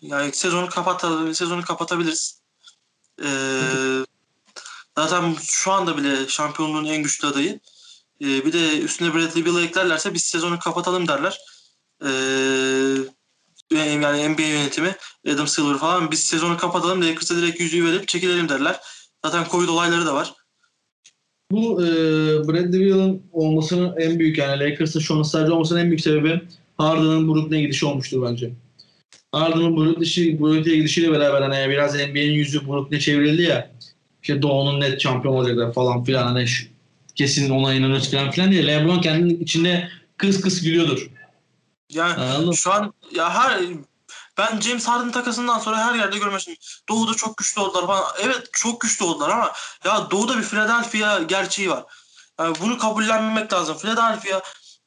yani sezonu kapat sezonu kapatabiliriz. E, zaten şu anda bile şampiyonluğun en güçlü adayı. E, bir de üstüne Bradley Beal'ı eklerlerse biz sezonu kapatalım derler. E, yani NBA yönetimi Adam Silver falan biz sezonu kapatalım Lakers'a direkt yüzüğü verip çekilelim derler. Zaten Covid olayları da var. Bu e, Bradley Beal'ın olmasının en büyük yani Lakers'ta şu an ısrarcı olmasının en büyük sebebi Harden'ın Brooklyn'e gidişi olmuştur bence. Harden'ın Brooklyn'e Brooklyn'e gidişiyle beraber hani biraz NBA'nin yüzü Brooklyn'e çevrildi ya. İşte Doğu'nun net şampiyon olacaklar falan filan hani kesin ona inanır çıkan filan diye. LeBron kendinin içinde kıs kıs gülüyordur. Yani Anladın mı? şu an ya her ben James Harden takasından sonra her yerde görmüştüm. Doğu'da çok güçlü oldular falan. Evet çok güçlü oldular ama ya Doğu'da bir Philadelphia gerçeği var. Yani bunu kabullenmemek lazım. Philadelphia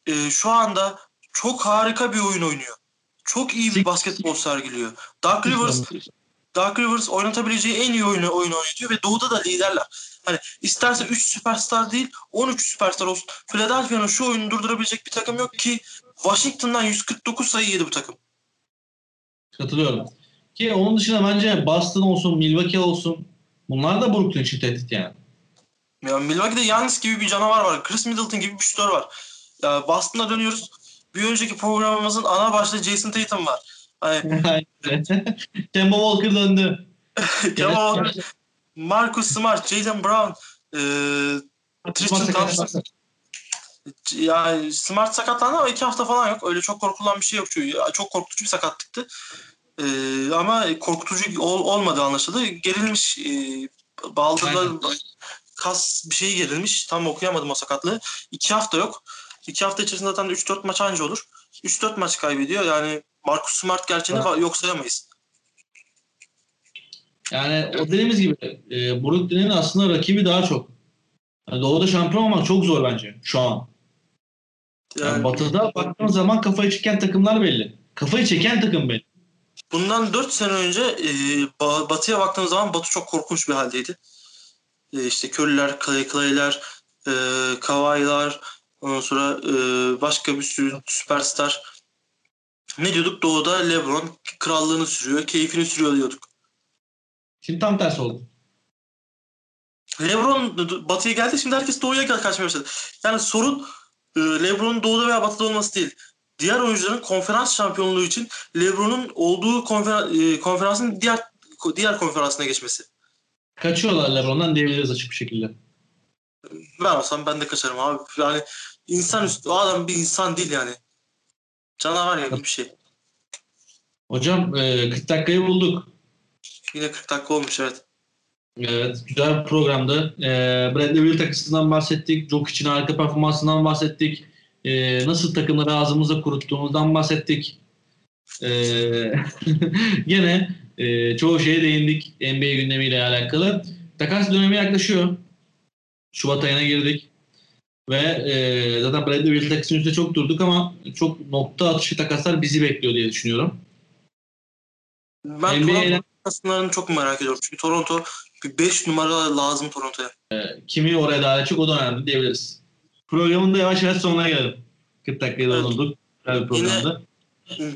e, şu anda çok harika bir oyun oynuyor. Çok iyi bir basketbol sergiliyor. Dark Rivers Dark Rivers oynatabileceği en iyi oyunu oyun oynatıyor ve Doğu'da da liderler. Hani isterse 3 süperstar değil 13 süperstar olsun. Philadelphia'nın şu oyunu durdurabilecek bir takım yok ki Washington'dan 149 sayı yedi bu takım. Katılıyorum. Ki onun dışında bence Boston olsun, Milwaukee olsun bunlar da Brooklyn için tehdit yani. Ya Milwaukee'de Giannis gibi bir canavar var. Chris Middleton gibi bir şutör var. Ya Boston'a dönüyoruz. Bir önceki programımızın ana başlığı Jason Tatum var. Hani Kemba Walker döndü. Kemba Walker, Marcus Smart, Jalen Brown, e, Tristan Thompson. Ya Smart sakatlandı ama iki hafta falan yok. Öyle çok korkulan bir şey yok. Çünkü çok korkutucu bir sakatlıktı. E, ama korkutucu ol, olmadı anlaşıldı. Gerilmiş e, baldırda kas bir şey gerilmiş. Tam okuyamadım o sakatlığı. İki hafta yok. İki hafta içerisinde zaten 3-4 maç anca olur. 3-4 maç kaybediyor. Yani Marcus Smart gerçeğini Evet. yok sayamayız. Yani o dediğimiz gibi e, Brooklyn'in aslında rakibi daha çok. Yani Doğu'da şampiyon olmak çok zor bence şu an. Yani, Yani Batı'da baktığın zaman kafayı çeken takımlar belli. Kafayı çeken takım belli. bundan 4 sene önce e, Ba- Batı'ya baktığımız zaman Batı çok korkunç bir haldeydi. E, işte Curry'ler, Clay Clay'ler, e, Kawhi'lar, ondan sonra e, başka bir sürü süperstar. Ne diyorduk? Doğu'da LeBron krallığını sürüyor, keyfini sürüyor diyorduk. Şimdi tam tersi oldu. LeBron Batı'ya geldi şimdi herkes Doğu'ya kaçmaya başladı. Yani sorun e, LeBron'un Doğu'da veya Batı'da olması değil. Diğer oyuncuların konferans şampiyonluğu için LeBron'un olduğu konferans, konferansın diğer diğer konferansına geçmesi. Kaçıyorlar LeBron'dan diyebiliriz açık bir şekilde. Ben olsam ben de kaçarım abi. Yani insan üstü o adam bir insan değil yani. Canavar yani bir şey. Hocam e, 40 dakikayı bulduk. Yine 40 dakika olmuş evet. Evet, güzel bir programdı. E, Bradley Beal takısından bahsettik. Jokic'in harika performansından bahsettik. E, nasıl takımları ağzımızda kuruttuğumuzdan bahsettik. E, gene e, çoğu şeye değindik NBA gündemiyle alakalı. Takas dönemi yaklaşıyor. Şubat ayına girdik. Ve e, zaten Bradley Beal takısının üstünde çok durduk ama çok nokta atışı takaslar bizi bekliyor diye düşünüyorum. Ben NBA'den Takaslarını çok merak ediyorum. Çünkü Toronto bir 5 numara lazım Toronto'ya. kimi oraya davet edecek o da önemli diyebiliriz. Programın da yavaş yavaş sonuna gelelim. 40 dakikayı Evet. doldurduk. Güzel bir programdı.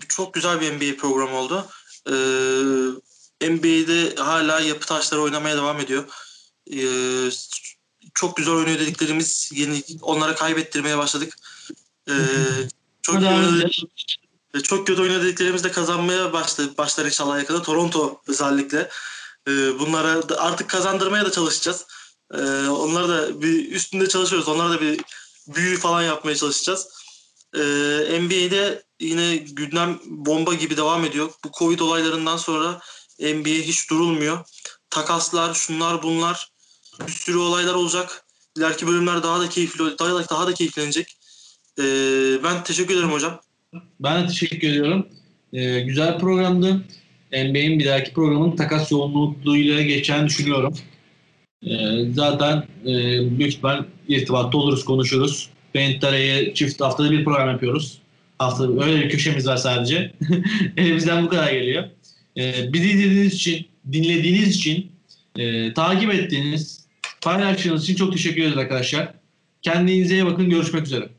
Çok güzel bir NBA programı oldu. Ee, NBA'de hala yapı taşları oynamaya devam ediyor. Ee, çok güzel oynuyor dediklerimiz yeni onlara kaybettirmeye başladık. Ee, çok iyi Çok kötü oynadıklarımız da kazanmaya başladı. Başlar inşallah yakında. Toronto özellikle. Ee, bunlara artık kazandırmaya da çalışacağız. Ee, onları da bir üstünde çalışıyoruz. Onlara da bir büyü falan yapmaya çalışacağız. Ee, NBA'de yine gündem bomba gibi devam ediyor. Bu Covid olaylarından sonra NBA hiç durulmuyor. Takaslar, şunlar bunlar bir sürü olaylar olacak. İleriki bölümler daha da keyifli, daha da, daha da keyiflenecek. Ee, ben teşekkür ederim hocam. Ben de teşekkür ediyorum. Ee, güzel programdı. NBA'in bir dahaki programın takas yoğunluğuyla geçeceğini düşünüyorum. Ee, zaten e, büyük ihtimal irtibatta oluruz, konuşuruz. Bentara'ya çift haftada bir program yapıyoruz. Haftada öyle bir köşemiz var sadece. Elimizden bu kadar geliyor. Ee, bizi dinlediğiniz için, dinlediğiniz için, e, takip ettiğiniz, paylaştığınız için çok teşekkür ederiz arkadaşlar. Kendinize iyi bakın. Görüşmek üzere.